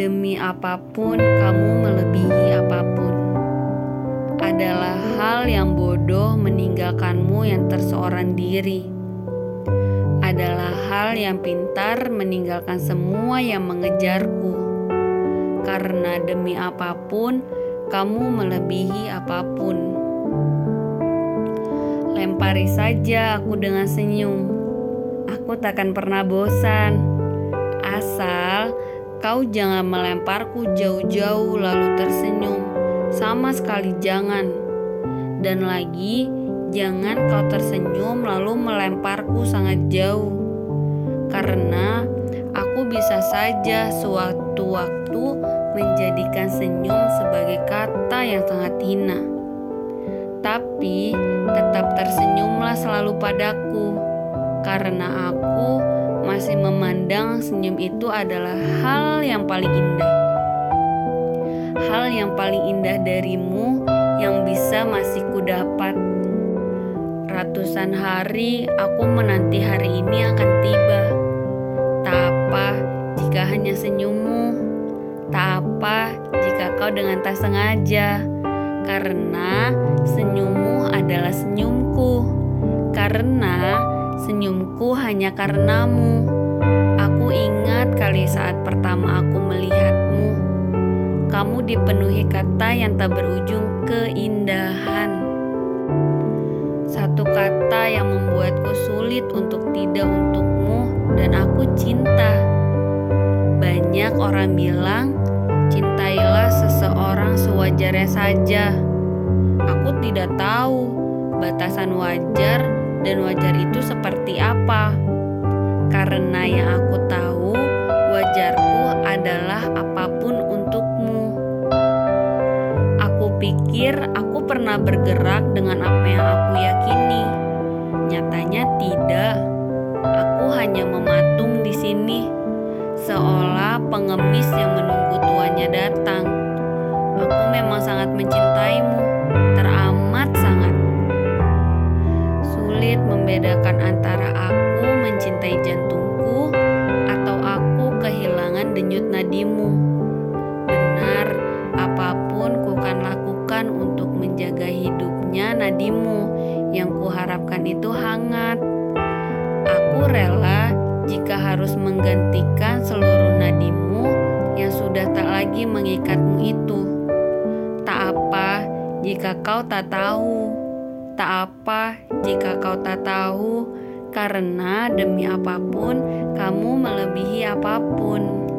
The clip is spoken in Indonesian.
Demi apa pun, kamu melebihi apa pun. Adalah hal yang bodoh meninggalkanmu yang terseorang diri. Adalah hal yang pintar meninggalkan semua yang mengejarku. Karena demi apa pun, kamu melebihi apa pun. Lempari saja aku dengan senyum. Aku takkan pernah bosan. Asal kau jangan melemparku jauh-jauh lalu tersenyum. Sama sekali jangan. Dan lagi, jangan kau tersenyum lalu melemparku sangat jauh. Karena aku bisa saja sewaktu-waktu menjadikan senyum sebagai kata yang sangat hina. Tapi tetap tersenyumlah selalu padaku, karena aku memandang senyum itu adalah hal yang paling indah. Hal yang paling indah darimu yang bisa masih kudapat. Ratusan hari aku menanti hari ini akan tiba. Tak apa jika hanya senyummu, tak apa jika kau dengan tak sengaja karena senyummu adalah senyumku. Karena senyumku hanya karenamu. Ingat kali saat pertama aku melihatmu. Kamu dipenuhi kata yang tak berujung keindahan. Satu kata yang membuatku sulit untuk tidak untukmu dan aku cinta. Banyak orang bilang Cintailah seseorang sewajarnya saja. Aku tidak tahu batasan wajar dan wajar itu seperti apa. Karena yang aku pikir aku pernah bergerak dengan apa yang aku yakini. Nyatanya tidak. Aku hanya mematung di sini seolah pengemis yang menunggu tuannya datang. Aku memang sangat mencintaimu, teramat sangat. Sulit membedakan antara aku mencintai jantungku atau aku kehilangan denyut nadimu. Hidupnya nadimu yang kuharapkan itu hangat. Aku rela jika harus menggantikan seluruh nadimu yang sudah tak lagi mengikatmu itu. Tak apa jika kau tak tahu, tak apa jika kau tak tahu, karena demi apa pun kamu melebihi apa pun.